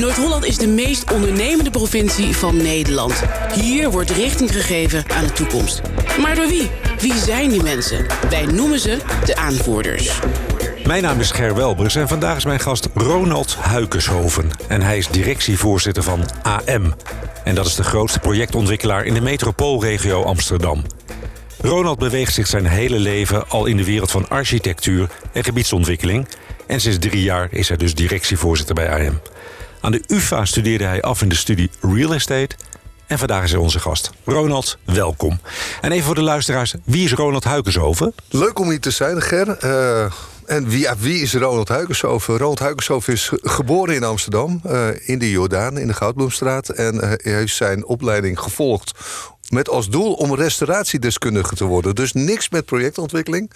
Noord-Holland is de meest ondernemende provincie van Nederland. Hier wordt richting gegeven aan de toekomst. Maar door wie? Wie zijn die mensen? Wij noemen ze de aanvoerders. Mijn naam is Ger Welbers en vandaag is mijn gast Ronald Huikenshoven. En hij is directievoorzitter van AM. En dat is de grootste projectontwikkelaar in de metropoolregio Amsterdam. Ronald beweegt zich zijn hele leven al in de wereld van architectuur en gebiedsontwikkeling. En sinds drie jaar is hij dus directievoorzitter bij AM. Aan de UvA studeerde hij af in de studie Real Estate. En vandaag is hij onze gast. Ronald, welkom. En even voor de luisteraars, wie is Ronald Huikenshoven? Leuk om hier te zijn, Ger. Uh, en wie, wie is Ronald Huikenshoven? Ronald Huikenshoven is geboren in Amsterdam, uh, in de Jordaan, in de Goudbloemstraat. En uh, hij heeft zijn opleiding gevolgd met als doel om restauratiedeskundige te worden. Dus niks met projectontwikkeling.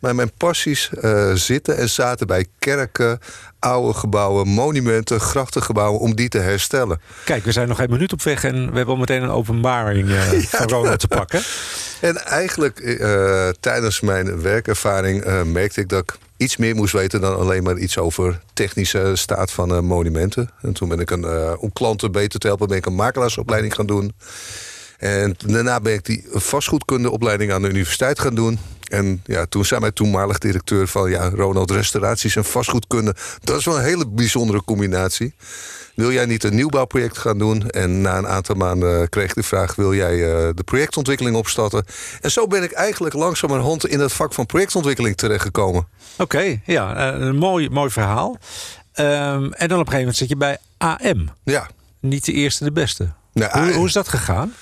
Maar mijn passies uh, zitten en zaten bij kerken, oude gebouwen, monumenten, grachtengebouwen... om die te herstellen. Kijk, we zijn nog een minuut op weg en we hebben al meteen een openbaring uh, ja, van Ronald te pakken. En eigenlijk uh, tijdens mijn werkervaring merkte ik dat ik iets meer moest weten dan alleen maar iets over technische staat van uh, monumenten. En toen ben ik een, uh, om klanten beter te helpen, ben ik een makelaarsopleiding gaan doen. En daarna ben ik die vastgoedkundeopleiding aan de universiteit gaan doen. En ja, toen zei mijn toenmalig directeur van... ja, Ronald, restauraties en vastgoedkunde... dat is wel een hele bijzondere combinatie. Wil jij niet een nieuwbouwproject gaan doen? En na een aantal maanden kreeg ik de vraag... wil jij uh, de projectontwikkeling opstarten? En zo ben ik eigenlijk langzamerhand in het vak van projectontwikkeling terechtgekomen. Oké, okay, ja, een mooi, mooi verhaal. Um, en dan op een gegeven moment zit je bij AM. Ja. Niet de eerste, de beste. Nou, hoe, hoe is dat gegaan?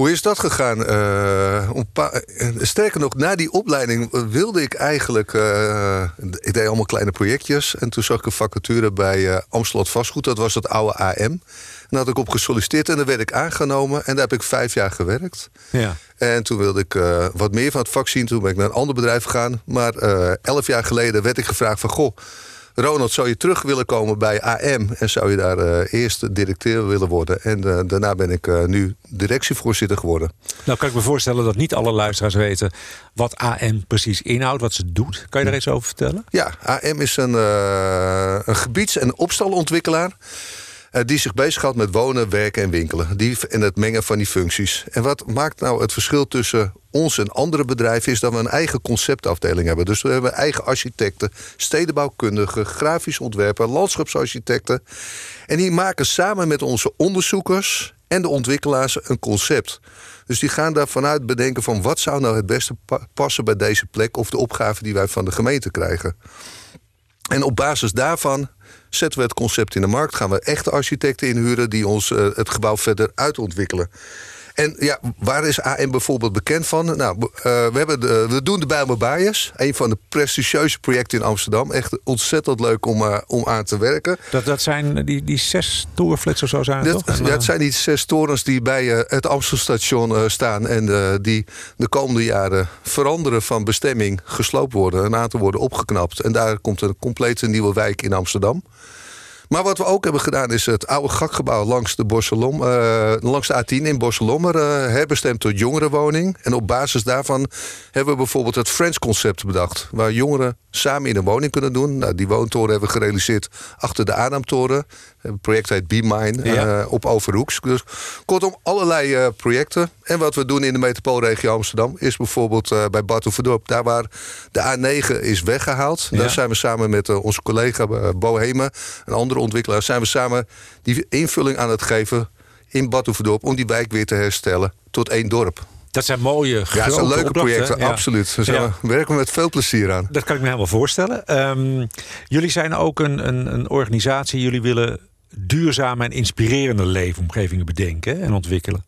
Hoe is dat gegaan? Uh, sterker nog, na die opleiding wilde ik eigenlijk... Uh, ik deed allemaal kleine projectjes. En toen zag ik een vacature bij uh, Amstelot Vastgoed. Dat was het oude AM. En daar had ik op gesolliciteerd en daar werd ik aangenomen. En daar heb ik vijf jaar gewerkt. Ja. En toen wilde ik wat meer van het vak zien. Toen ben ik naar een ander bedrijf gegaan. Maar elf jaar geleden werd ik gevraagd van... Goh, Ronald, zou je terug willen komen bij AM en zou je daar uh, eerst directeur willen worden? En uh, daarna ben ik uh, nu directievoorzitter geworden. Nou kan ik me voorstellen dat niet alle luisteraars weten wat AM precies inhoudt, wat ze doet. Kan je daar iets over vertellen? Ja, AM is een, een gebieds- en opstalontwikkelaar. Uh, die zich bezighoudt met wonen, werken en winkelen. Die, en het mengen van die functies. En wat maakt nou het verschil tussen ons en andere bedrijven... is dat we een eigen conceptafdeling hebben. Dus we hebben eigen architecten, stedenbouwkundigen... grafisch ontwerper, landschapsarchitecten. En die maken samen met onze onderzoekers en de ontwikkelaars een concept. Dus die gaan daar vanuit bedenken van... wat zou nou het beste passen bij deze plek... of de opgave die wij van de gemeente krijgen. En op basis daarvan zetten we het concept in de markt. Gaan we echte architecten inhuren die ons uh, het gebouw verder uitontwikkelen. En ja, waar is AM bijvoorbeeld bekend van? Nou, uh, we, hebben de, we doen de Bijlmer Bias. Een van de prestigieuze projecten in Amsterdam. Echt ontzettend leuk om, uh, om aan te werken. Dat, dat zijn die, die zes of zo zijn dat, toch? Ja, het zijn die zes torens die bij het Amstelstation staan. En die de komende jaren veranderen van bestemming, gesloopt worden. Een aantal worden opgeknapt. En daar komt een complete nieuwe wijk in Amsterdam. Maar wat we ook hebben gedaan is het oude gakgebouw langs de, Borselom, uh, langs de A10 in Borselommer uh, herbestemd tot jongerenwoning. En op basis daarvan hebben we bijvoorbeeld het Friends concept bedacht. Waar jongeren samen in een woning kunnen doen. Nou, die woontoren hebben we gerealiseerd achter de Adamtoren. Het project heet Be Mine ja. uh, op Overhoeks. Dus kortom, allerlei uh, projecten. En wat we doen in de metropoolregio Amsterdam... is bijvoorbeeld uh, bij Badhoevedorp. Daar waar de A9 is weggehaald. Ja. Daar zijn we samen met onze collega Bo Hemen... een andere ontwikkelaar... zijn we samen die invulling aan het geven in Badhoevedorp... om die wijk weer te herstellen tot één dorp. Dat zijn mooie, ja, dat zijn leuke projecten, ja. absoluut. We ja. werken met veel plezier aan. Dat kan ik me helemaal voorstellen. Um, jullie zijn ook een, een, een, organisatie. Jullie willen duurzame en inspirerende leefomgevingen bedenken en ontwikkelen.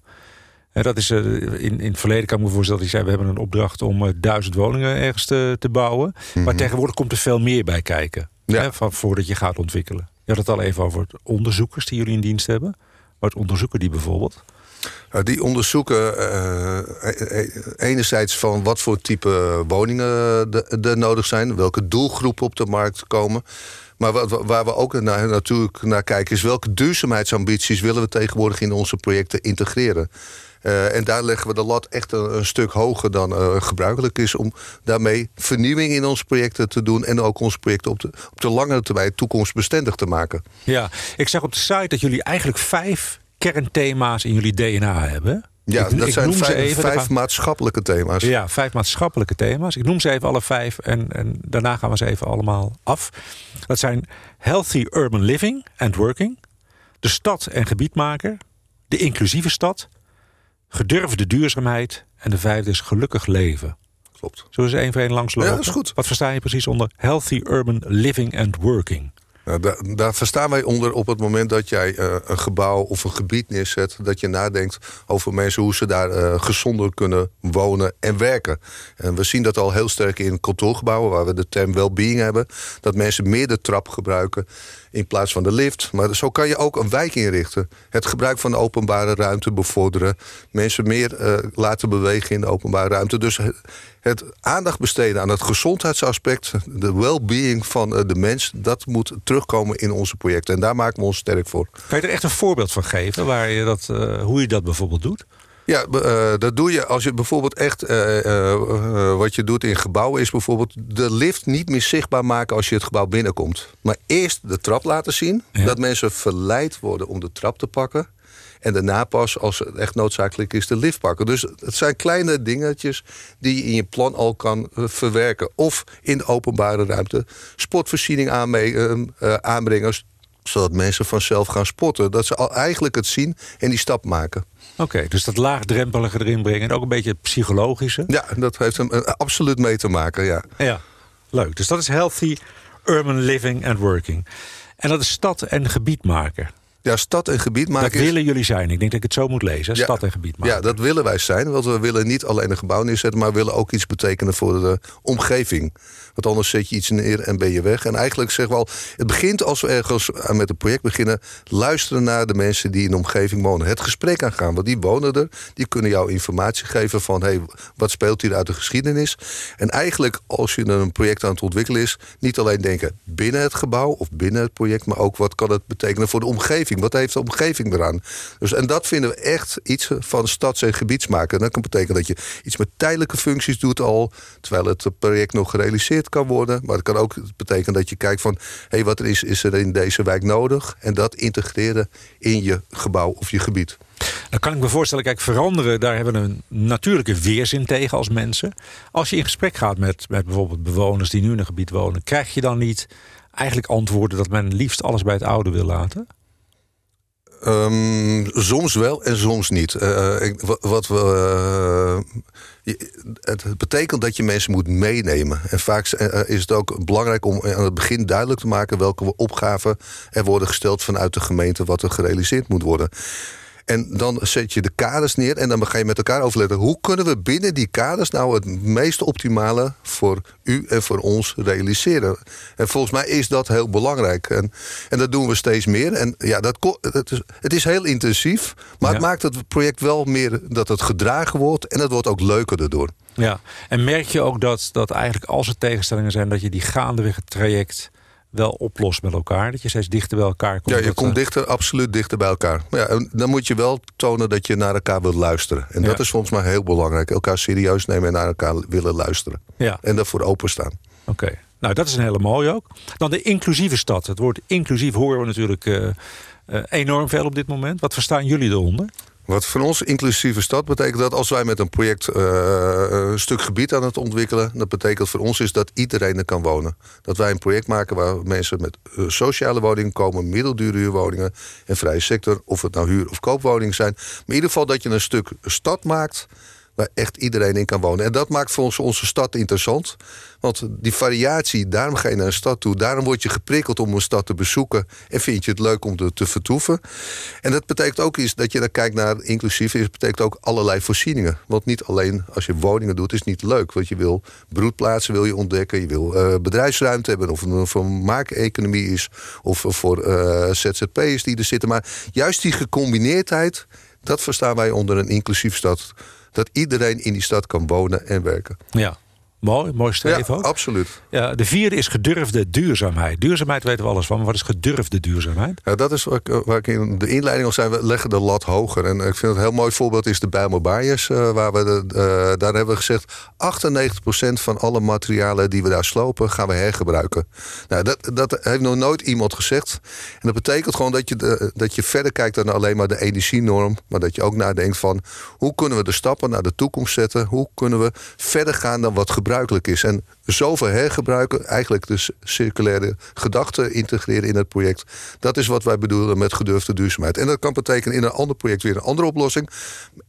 En dat is uh, in, in het verleden kan ik me voorstellen dat zei: we hebben een opdracht om uh, duizend woningen ergens te, te bouwen. Mm -hmm. Maar tegenwoordig komt er veel meer bij kijken. Hè, van, voordat je gaat ontwikkelen. Je had het al even over onderzoekers die jullie in dienst hebben. Wat onderzoeken die bijvoorbeeld? Nou, die onderzoeken uh, enerzijds van wat voor type woningen er nodig zijn, welke doelgroepen op de markt komen. Maar wat, waar we ook natuurlijk naar kijken... is welke duurzaamheidsambities willen we tegenwoordig in onze projecten integreren. Uh, en daar leggen we de lat echt een, stuk hoger dan uh, gebruikelijk is... om daarmee vernieuwing in onze projecten te doen... en ook onze projecten op de, op de langere termijn toekomstbestendig te maken. Ja, ik zag op de site dat jullie eigenlijk vijf kernthema's in jullie DNA hebben. Ja, ik, dat ik zijn noem ze vijf, even, vijf gaan- maatschappelijke thema's. Ja, vijf maatschappelijke thema's. Ik noem ze even alle vijf en, en daarna gaan we ze even allemaal af. Dat zijn healthy urban living and working, de stad en gebiedmaker, de inclusieve stad, gedurfde duurzaamheid en de vijfde is gelukkig leven. Klopt. Zullen we ze één voor één langslopen? Ja, dat is goed. Wat versta je precies onder healthy urban living and working? Nou, daar, daar verstaan wij onder op het moment dat jij eh, een gebouw of een gebied neerzet... dat je nadenkt over mensen hoe ze daar eh, gezonder kunnen wonen en werken. En we zien dat al heel sterk in kantoorgebouwen... waar we de term well-being hebben. Dat mensen meer de trap gebruiken in plaats van de lift. Maar zo kan je ook een wijk inrichten. Het gebruik van de openbare ruimte bevorderen. Mensen meer eh, laten bewegen in de openbare ruimte. Dus het, aandacht besteden aan het gezondheidsaspect... de well-being van eh, de mens... dat moet terugkomen in onze projecten. En daar maken we ons sterk voor. Kan je er echt een voorbeeld van geven waar je dat, eh, hoe je dat bijvoorbeeld doet? Ja, eh, dat doe je als je bijvoorbeeld echt... wat je doet in gebouwen is bijvoorbeeld... de lift niet meer zichtbaar maken als je het gebouw binnenkomt. Maar eerst de trap laten zien. Ja. Dat mensen verleid worden om de trap te pakken. En daarna pas, als het echt noodzakelijk is, de lift pakken. Dus het zijn kleine dingetjes die je in je plan al kan eh, verwerken. Of in de openbare ruimte sportvoorziening aanme- eh, aanbrengen... zodat mensen vanzelf gaan sporten. Dat ze al eigenlijk het zien en die stap maken. Oké, dus dat laagdrempelige erin brengen en ook een beetje het psychologische. Ja, dat heeft er eh, absoluut mee te maken, ja. Ja, leuk. Dus dat is healthy urban living and working. En dat is stad en gebiedmaker. Ja, stad en gebied maken Dat willen jullie zijn. Ik denk dat ik het zo moet lezen. Ja. Stad en gebiedmaker. Ja, dat willen wij zijn. Want we willen niet alleen een gebouw neerzetten... maar we willen ook iets betekenen voor de omgeving. Want anders zet je iets neer en ben je weg. En eigenlijk zeggen we al... het begint als we ergens met een project beginnen... luisteren naar de mensen die in de omgeving wonen. Het gesprek aangaan, want die wonen er. Die kunnen jou informatie geven van... Hey, wat speelt hier uit de geschiedenis? En eigenlijk als je een project aan het ontwikkelen is... niet alleen denken binnen het gebouw of binnen het project... maar ook wat kan het betekenen voor de omgeving? Wat heeft de omgeving eraan? Dus, en dat vinden we echt iets van stads- en gebiedsmaken. En dat kan betekenen dat je iets met tijdelijke functies doet al... terwijl het project nog gerealiseerd kan worden. Maar het kan ook betekenen dat je kijkt van... hé, wat er is, is er in deze wijk nodig? En dat integreren in je gebouw of je gebied. Dan kan ik me voorstellen, kijk, veranderen, daar hebben we een natuurlijke weerzin tegen als mensen. Als je in gesprek gaat met, met bijvoorbeeld bewoners die nu in een gebied wonen, krijg je dan niet eigenlijk antwoorden dat men liefst alles bij het oude wil laten? Ehm, soms wel en soms niet. Eh, ik- wa- wat we, eh, het betekent dat je mensen moet meenemen. En vaak eh, is het ook belangrijk om aan het begin duidelijk te maken welke opgaven er worden gesteld vanuit de gemeente wat er gerealiseerd moet worden. En dan zet je de kaders neer en dan ga je met elkaar overleggen... hoe kunnen we binnen die kaders nou het meest optimale voor u en voor ons realiseren. En volgens mij is dat heel belangrijk. En, en dat doen we steeds meer. En ja, dat, het, is, het is heel intensief, maar Ja. het maakt het project wel meer dat het gedragen wordt... en het wordt ook leuker daardoor. Ja. En merk je ook dat, dat eigenlijk als er tegenstellingen zijn, dat je die gaandeweg het traject wel oplost met elkaar? Dat je steeds dichter bij elkaar komt? Ja, je komt eh, dichter, absoluut dichter bij elkaar. Maar ja, en dan moet je wel tonen dat je naar elkaar wilt luisteren. En dat is volgens mij heel belangrijk. Elkaar serieus nemen en naar elkaar willen luisteren. Ja, En daarvoor openstaan. oké. Nou, dat is een hele mooie ook. Dan de inclusieve stad. Het woord inclusief horen we natuurlijk eh, eh, enorm veel op dit moment. Wat verstaan jullie eronder? Wat voor ons inclusieve stad betekent dat als wij met een project eh, een stuk gebied aan het ontwikkelen, dat betekent voor ons is dat iedereen er kan wonen. Dat wij een project maken waar mensen met eh, sociale woningen komen, middeldure huurwoningen en vrije sector, of het nou huur- of koopwoningen zijn. Maar in ieder geval dat je een stuk stad maakt waar echt iedereen in kan wonen. En dat maakt voor ons onze stad interessant. Want die variatie, daarom ga je naar een stad toe. Daarom word je geprikkeld om een stad te bezoeken. En vind je het leuk om er te vertoeven. En dat betekent ook iets dat je dan kijkt naar inclusief. is betekent ook allerlei voorzieningen. Want niet alleen als je woningen doet, is niet leuk. Want je wil broedplaatsen wil je ontdekken. Je wil eh, bedrijfsruimte hebben. Of nou voor maakeconomie is. Of voor eh, ZZP'ers die er zitten. Maar juist die gecombineerdheid, dat verstaan wij onder een inclusief stad. Dat iedereen in die stad kan wonen en werken. Ja. Mooi, mooi streven ja, absoluut. Ja, de vierde is gedurfde duurzaamheid. Duurzaamheid weten we alles van, maar wat is gedurfde duurzaamheid? Ja, dat is waar ik, waar ik in de inleiding al zei, we leggen de lat hoger. En ik vind het een heel mooi voorbeeld is de Bijlmer Baaiers. Uh, waar we de, uh, daar hebben we gezegd, 98% van alle materialen die we daar slopen, gaan we hergebruiken. Nou, dat, dat heeft nog nooit iemand gezegd. En dat betekent gewoon dat je, de, dat je verder kijkt dan alleen maar de energienorm. Maar dat je ook nadenkt van, hoe kunnen we de stappen naar de toekomst zetten? Hoe kunnen we verder gaan dan wat gebruikelijk is? En zoveel hergebruiken, eigenlijk de circulaire gedachten integreren in het project. Dat is wat wij bedoelen met gedurfde duurzaamheid. En dat kan betekenen in een ander project weer een andere oplossing.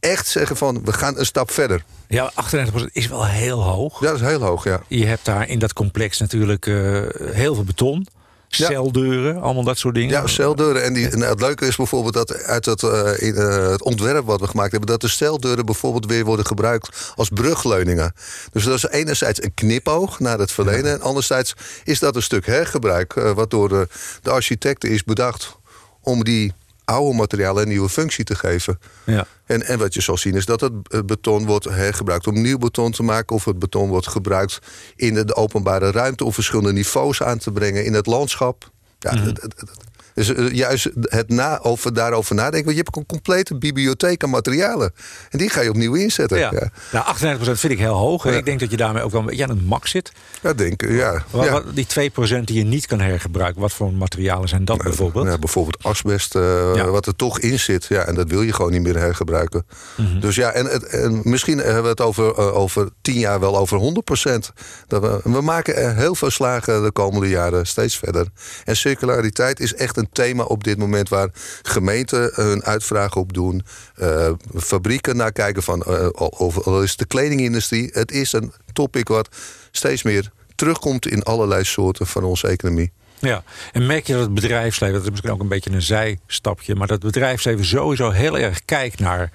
Echt zeggen van, we gaan een stap verder. Ja, 38% is wel heel hoog. Ja, dat is heel hoog, ja. Je hebt daar in dat complex natuurlijk uh, heel veel beton. Celdeuren, allemaal dat soort dingen. Ja, celdeuren. En, die, en het leuke is bijvoorbeeld dat uit het, uh, in, uh, het ontwerp wat we gemaakt hebben, dat de celdeuren bijvoorbeeld weer worden gebruikt als brugleuningen. Dus dat is enerzijds een knipoog naar het verleden, en anderzijds is dat een stuk hergebruik, uh, wat door de, de architecten is bedacht om die oude materialen een nieuwe functie te geven. Ja. En, en wat je zal zien is dat het beton wordt hergebruikt om nieuw beton te maken. Of het beton wordt gebruikt in de, openbare ruimte. Om verschillende niveaus aan te brengen in het landschap. Ja, Mhm. het, het, het, dus uh, juist het na, over, daarover nadenken. Want je hebt een complete bibliotheek aan materialen. En die ga je opnieuw inzetten. Ja. Ja, Nou, 38% vind ik heel hoog. Ja. Ik denk dat je daarmee ook wel een beetje aan het max zit. ja denk ik. Ja. Wat, ja. wat- die 2% die je niet kan hergebruiken, wat voor materialen zijn dat bijvoorbeeld? Ja, bijvoorbeeld asbest, eh, wat er toch in zit. Ja, en dat wil je gewoon niet meer hergebruiken. Mhm. Dus ja, en, en misschien hebben we het over, eh, over tien jaar wel over 100% Dat we, we maken er heel veel slagen de komende jaren steeds verder. En circulariteit is echt een thema op dit moment... waar gemeenten hun uitvragen op doen. eh, fabrieken naar kijken van... eh, of, is de kledingindustrie. Het is een topic wat steeds meer terugkomt... in allerlei soorten van onze economie. Ja, en merk je dat het bedrijfsleven, dat is misschien ook een beetje een zijstapje, maar dat bedrijfsleven sowieso heel erg kijkt naar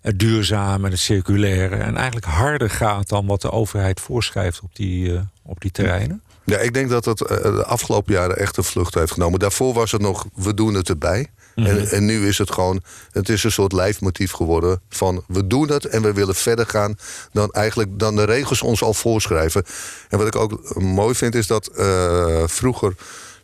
het duurzame en het circulaire en eigenlijk harder gaat dan wat de overheid voorschrijft op die, eh, op die terreinen? Ja, ik denk dat het eh, de afgelopen jaren echt een vlucht heeft genomen. Daarvoor was het nog, we doen het erbij. en, en nu is het gewoon, het is een soort lijfmotief geworden van we doen het en we willen verder gaan dan eigenlijk dan de regels ons al voorschrijven. En wat ik ook mooi vind is dat eh, vroeger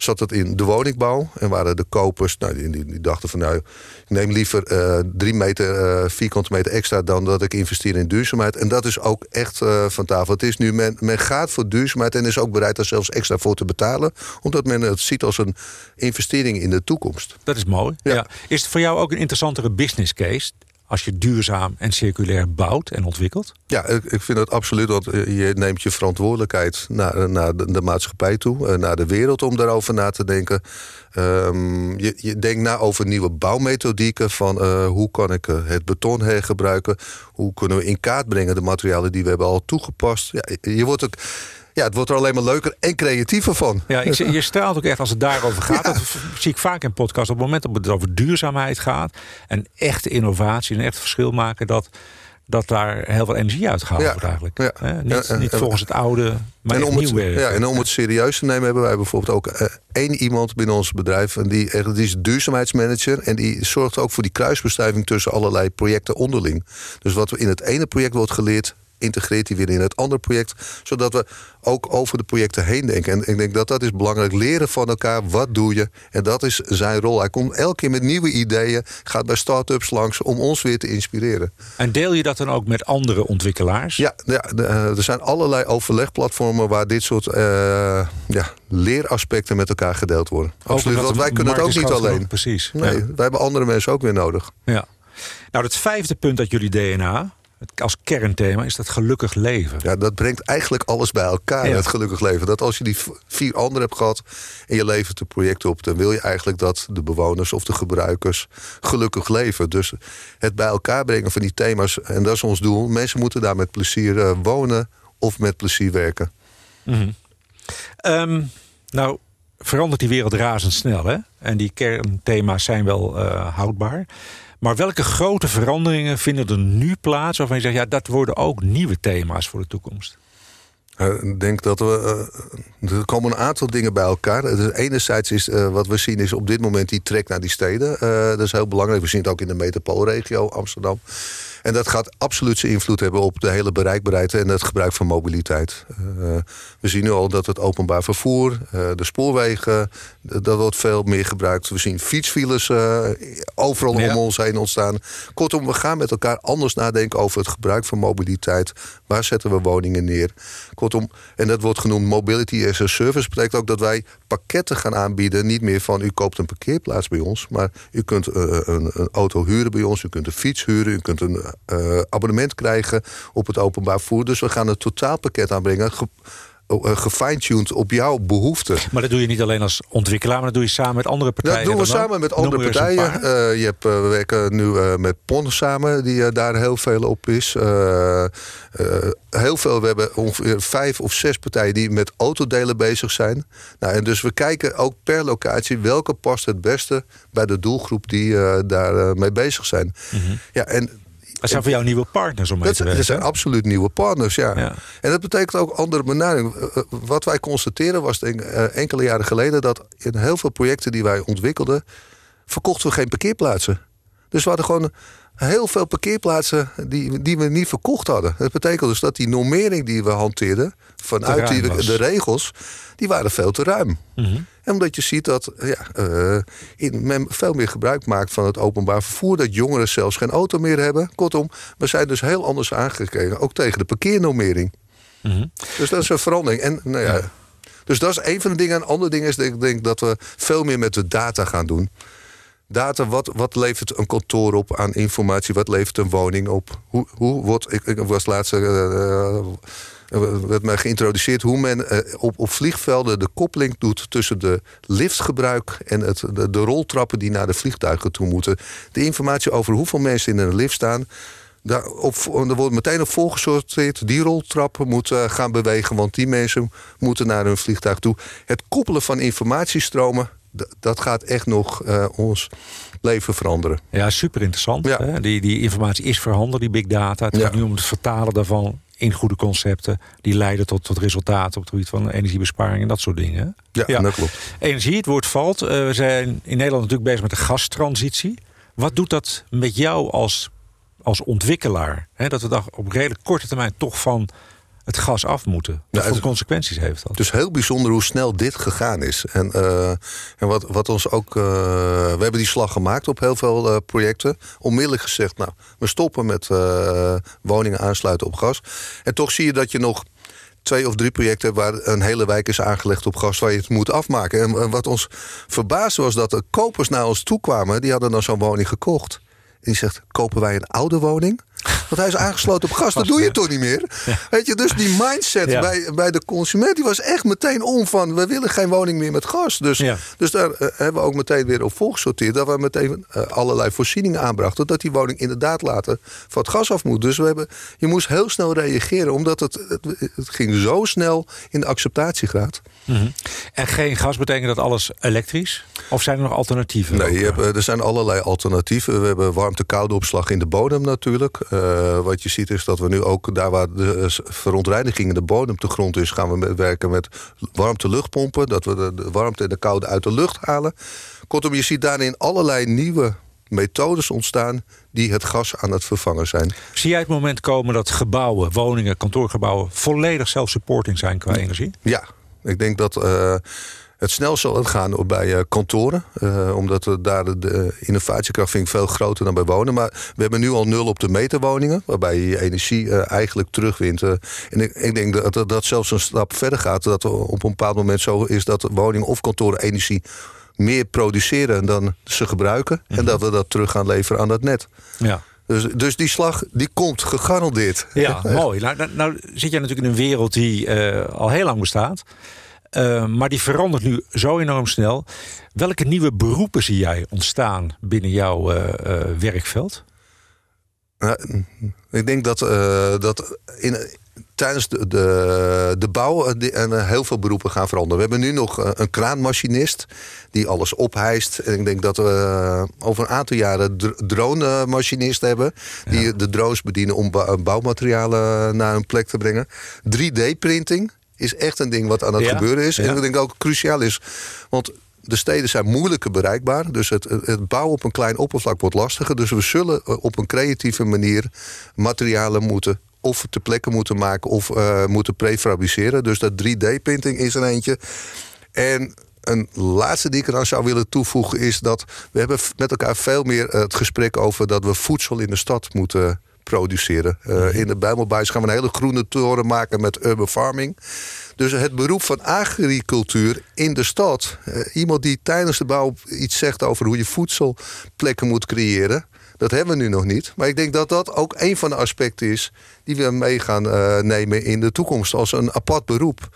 zat het in de woningbouw en waren de kopers, nou, die, die, die dachten van nou, ik neem liever eh, drie meter, eh, vierkante meter extra dan dat ik investeer in duurzaamheid. En dat is ook echt eh, van tafel. Het is nu, men, men gaat voor duurzaamheid en is ook bereid daar zelfs extra voor te betalen, omdat men het ziet als een investering in de toekomst. Dat is mooi. Ja. Ja. Is het voor jou ook een interessantere business case als je duurzaam en circulair bouwt en ontwikkelt? Ja, ik, vind het absoluut, want eh, je neemt je verantwoordelijkheid naar, naar de, maatschappij toe, eh, naar de wereld om daarover na te denken. Ehm, je, je denkt na over nieuwe bouwmethodieken van eh, hoe kan ik het beton hergebruiken, hoe kunnen we in kaart brengen de materialen die we hebben al toegepast. Ja, je wordt ook, ja, het wordt er alleen maar leuker en creatiever van. Ja, ik, je straalt ook echt als het daarover gaat. Dat v- zie ik vaak in podcasts. Op het moment dat het over duurzaamheid gaat en echte innovatie en echt verschil maken, dat, dat daar heel veel energie Ja, wordt eigenlijk. ja. Niet, Ja, en- niet en- volgens het oude, maar en om, het, nieuw werken. ja, en om het serieus te nemen hebben wij bijvoorbeeld ook eh, één iemand binnen ons bedrijf. En die, echt- die is duurzaamheidsmanager. En die zorgt ook voor die kruisbestuiving tussen allerlei projecten onderling. Dus wat we in het ene project wordt geleerd, integreert hij weer in het andere project. Zodat we ook over de projecten heen denken. En ik denk dat dat is belangrijk. Leren van elkaar. Wat doe je? En dat is zijn rol. Hij komt elke keer met nieuwe ideeën. Gaat bij start-ups langs om ons weer te inspireren. En deel je dat dan ook met andere ontwikkelaars? Ja, ja eh, er zijn allerlei overlegplatformen waar dit soort eh, ja, leeraspecten met elkaar gedeeld worden. Absoluut, want wij kunnen het ook niet alleen. Precies. Nee, Ja. wij hebben andere mensen ook weer nodig. Ja. Nou, het vijfde punt uit jullie DNA, het- als kernthema, is dat gelukkig leven. Ja, dat brengt eigenlijk alles bij elkaar, Ja. het gelukkig leven. Dat als je die vier anderen hebt gehad en je levert een project op... dan wil je eigenlijk dat de bewoners of de gebruikers gelukkig leven. Dus het bij elkaar brengen van die thema's, en dat is ons doel. Mensen moeten daar met plezier eh, wonen of met plezier werken. Ehm, nou, verandert die wereld razendsnel, hè? En die kernthema's zijn wel eh, houdbaar. Maar welke grote veranderingen vinden er nu plaats waarvan je zegt, ja, dat worden ook nieuwe thema's voor de toekomst? Eh, Ik denk dat we. eh, er komen een aantal dingen bij elkaar. Dus enerzijds is eh, wat we zien is op dit moment die trek naar die steden. Eh, dat is heel belangrijk. We zien het ook in de metropoolregio Amsterdam. En dat gaat absoluut zijn invloed hebben op de hele bereikbaarheid en het gebruik van mobiliteit. we zien nu al dat het openbaar vervoer, de spoorwegen, dat wordt veel meer gebruikt. We zien fietsfiles overal om ons heen ontstaan. Kortom, we gaan met elkaar anders nadenken over het gebruik van mobiliteit. Waar zetten we woningen neer? Kortom, en dat wordt genoemd mobility as a service. betekent ook dat wij pakketten gaan aanbieden. Niet meer van u koopt een parkeerplaats bij ons. Maar u kunt een, een, auto huren bij ons. U kunt een fiets huren. U kunt een uh, abonnement krijgen op het openbaar vervoer. Dus we gaan een totaalpakket aanbrengen uh, gefine-tuned op jouw behoeften. Maar dat doe je niet alleen als ontwikkelaar, maar dat doe je samen met andere partijen. Dat doen we samen met andere partijen. Uh, je hebt, we werken nu met PON samen, die daar heel veel op is. heel veel, we hebben ongeveer vijf of zes partijen die met autodelen bezig zijn. Nou, en dus we kijken ook per locatie welke past het beste bij de doelgroep die daar mee bezig zijn. Mm Ja, en dat zijn voor jou nieuwe partners om mee te werken? Dat zijn absoluut nieuwe partners, ja. En dat betekent ook andere benadering. Eh, eh, wat wij constateren was denk, uh, enkele jaren geleden... dat in heel veel projecten die wij ontwikkelden... verkochten we geen parkeerplaatsen. Dus we hadden gewoon heel veel parkeerplaatsen die, die we niet verkocht hadden. Dat betekent dus dat die normering die we hanteerden... vanuit die, de regels, die waren veel te ruim. Mm en omdat je ziet dat ja, uh, men veel meer gebruik maakt van het openbaar vervoer. Dat jongeren zelfs geen auto meer hebben. Kortom, we zijn dus heel anders aangekeken. Ook tegen de parkeernormering. Mhm. Dus dat is een verandering. En nou ja, Dus dat is een van de dingen. Een ander ding is dat ik denk dat we veel meer met de data gaan doen. Data, wat, wat levert een kantoor op aan informatie? Wat levert een woning op? Hoe, hoe wordt. Ik, ik was laatst. Uh, werd mij geïntroduceerd hoe men eh, op, op vliegvelden de koppeling doet tussen de liftgebruik en het, de, de roltrappen die naar de vliegtuigen toe moeten. De informatie over hoeveel mensen in een lift staan. Daar, op, er wordt meteen op volgesorteerd. Die roltrappen moeten gaan bewegen, want die mensen moeten naar hun vliegtuig toe. Het koppelen van informatiestromen, dat gaat echt nog uh, ons leven veranderen. Ja, super interessant. Ja. Die, die informatie is voorhanden, die big data. Het gaat nu om het vertalen daarvan in goede concepten. Die leiden tot, tot resultaten op het gebied van energiebesparing en dat soort dingen. Ja, dat klopt. Energie, het woord valt. Uh, we zijn in Nederland natuurlijk bezig met de gastransitie. Wat doet dat met jou als, als ontwikkelaar? dat we daar op redelijk korte termijn toch van het gas af moeten. Wat voor consequenties heeft dat? Dus heel bijzonder hoe snel dit gegaan is. En, uh, en wat, wat ons ook. Uh, we hebben die slag gemaakt op heel veel uh, projecten. Onmiddellijk gezegd, nou, we stoppen met woningen aansluiten op gas. En toch zie je dat je nog twee of drie projecten waar een hele wijk is aangelegd op gas, waar je het moet afmaken. En wat ons verbaasde was dat de kopers naar ons toe kwamen, die hadden dan zo'n woning gekocht. En die zegt: kopen wij een oude woning? Want hij is aangesloten op gas. Dat doe je toch niet meer? Weet je, dus die mindset bij, bij de consument die was echt meteen om van... we willen geen woning meer met gas. Dus, dus daar uh, hebben we ook meteen weer op volgesorteerd... dat we meteen uh, allerlei voorzieningen aanbrachten... dat die woning inderdaad later van het gas af moet. Dus we hebben, je moest heel snel reageren... omdat het, het, het ging zo snel in de acceptatiegraad. Mm -hmm. En geen gas betekent dat alles elektrisch? Of zijn er nog alternatieven? Nee, je hebt, er zijn allerlei alternatieven. We hebben warmte-koude opslag in de bodem natuurlijk... Uh, wat je ziet is dat we nu ook daar waar de verontreiniging in de bodem te grond is, gaan we werken met warmte-luchtpompen. Dat we de, warmte en de koude uit de lucht halen. Kortom, je ziet daarin allerlei nieuwe methodes ontstaan die het gas aan het vervangen zijn. Zie jij het moment komen dat gebouwen, woningen, kantoorgebouwen volledig zelfsupporting zijn qua energie? Ja, ik denk dat. Uh, het snel zal het gaan bij uh, kantoren. Uh, omdat we daar de, innovatiekracht vind ik veel groter dan bij wonen. Maar we hebben nu al nul op de meter woningen. Waarbij je energie uh, eigenlijk terugwint. en ik, ik, denk dat dat zelfs een stap verder gaat. Dat er op een bepaald moment zo is dat woningen of kantoren energie meer produceren dan ze gebruiken. En mhm. dat we dat terug gaan leveren aan dat net. Ja. Dus, dus die slag die komt gegarandeerd. Ja, mooi. Nou, nou, nou, zit jij natuurlijk in een wereld die al heel lang bestaat. Uh, maar die verandert nu zo enorm snel. Welke nieuwe beroepen zie jij ontstaan binnen jouw uh, uh, werkveld? ik denk dat, dat in, tijdens de, de, de bouw en heel veel beroepen gaan veranderen. We hebben nu nog een kraanmachinist die alles ophijst. En ik denk dat we over een aantal jaren drone-machinisten hebben... die de drones bedienen om bouwmaterialen naar een plek te brengen. 3D-printing is echt een ding wat aan het gebeuren is. En ik denk ook cruciaal is. Want de steden zijn moeilijker bereikbaar. Dus het, het bouwen op een klein oppervlak wordt lastiger. Dus we zullen eh, op een creatieve manier materialen moeten of ter plekke moeten maken of uh, moeten prefabriceren. Dus dat 3D-printing is er eentje. En een laatste die ik eraan zou willen toevoegen is dat we hebben met elkaar veel meer het gesprek over dat we voedsel in de stad moeten produceren. Uh, in de Bijbelbuis gaan we een hele groene toren maken met urban farming. Dus het beroep van agricultuur in de stad. Uh, iemand die tijdens de bouw iets zegt over hoe je voedselplekken moet creëren. Dat hebben we nu nog niet. Maar ik denk dat dat ook een van de aspecten is die we mee gaan uh, nemen in de toekomst als een apart beroep.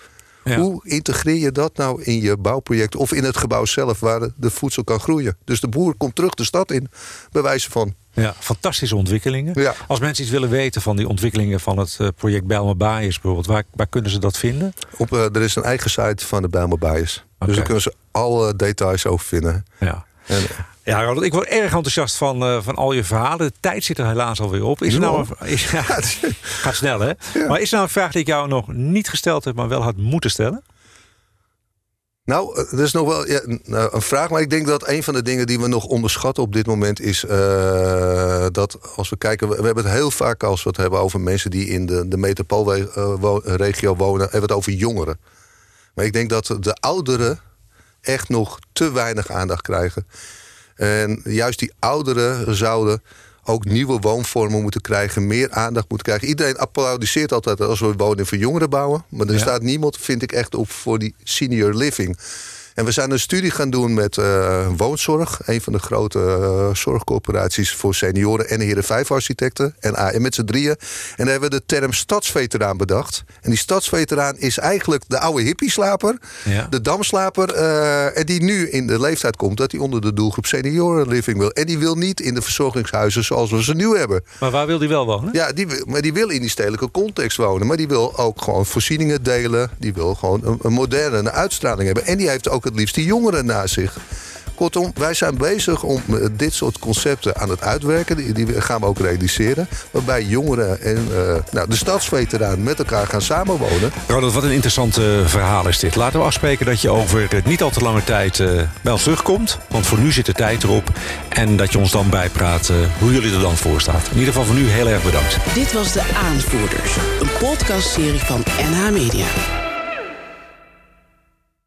Ja. Hoe integreer je dat nou in je bouwproject of in het gebouw zelf waar de voedsel kan groeien? Dus de boer komt terug de stad in, bij wijze van. Ja, fantastische ontwikkelingen. Ja. Als mensen iets willen weten van die ontwikkelingen van het uh, project Bijlmer Baaiers bijvoorbeeld, waar, waar kunnen ze dat vinden? Op, uh, er is een eigen site van de Bijlmer. Okay. Dus daar kunnen ze alle details over vinden. Ja. En, ja, Ronald, ik word erg enthousiast van, uh, van al je verhalen. De tijd zit er helaas alweer op. Is er nou een, is, ja, gaat snel, hè? Ja. Maar is er nou een vraag die ik jou nog niet gesteld heb, maar wel had moeten stellen? Nou, er is nog wel ja, een vraag, maar ik denk dat een van de dingen die we nog onderschatten op dit moment is uh, dat als we kijken, we, we, hebben het heel vaak als we het hebben over mensen die in de, de metropoolregio wonen, hebben we het over jongeren. Maar ik denk dat de ouderen echt nog te weinig aandacht krijgen. En juist die ouderen zouden ook nieuwe woonvormen moeten krijgen, meer aandacht moeten krijgen. Iedereen applaudisseert altijd als we wonen voor jongeren bouwen. Maar er ja. staat niemand, vind ik, echt op voor die senior living. En we zijn een studie gaan doen met uh, woonzorg. Een van de grote uh, zorgcorporaties voor senioren en heren vijf architecten. En AM met z'n drieën. En daar hebben we de term stadsveteraan bedacht. En die stadsveteraan is eigenlijk de oude hippieslaper. Ja. De damslaper. Uh, en die nu in de leeftijd komt dat hij onder de doelgroep seniorenliving wil. En die wil niet in de verzorgingshuizen zoals we ze nu hebben. Maar waar wil die wel wonen? Ja, die, maar die wil in die stedelijke context wonen. Maar die wil ook gewoon voorzieningen delen. Die wil gewoon een, een moderne een uitstraling hebben. En die heeft ook het liefst die jongeren naast zich. Kortom, wij zijn bezig om dit soort concepten aan het uitwerken. Die, die gaan we ook realiseren. Waarbij jongeren en uh, nou, de stadsveteraan met elkaar gaan samenwonen. Ronald, wat een interessant uh, verhaal is dit. Laten we afspreken dat je over niet al te lange tijd uh, bij ons terugkomt. Want voor nu zit de tijd erop. En dat je ons dan bijpraat hoe jullie er dan voor staat. In ieder geval voor nu heel erg bedankt. Dit was De Aanvoerders. Een podcastserie van NH Media.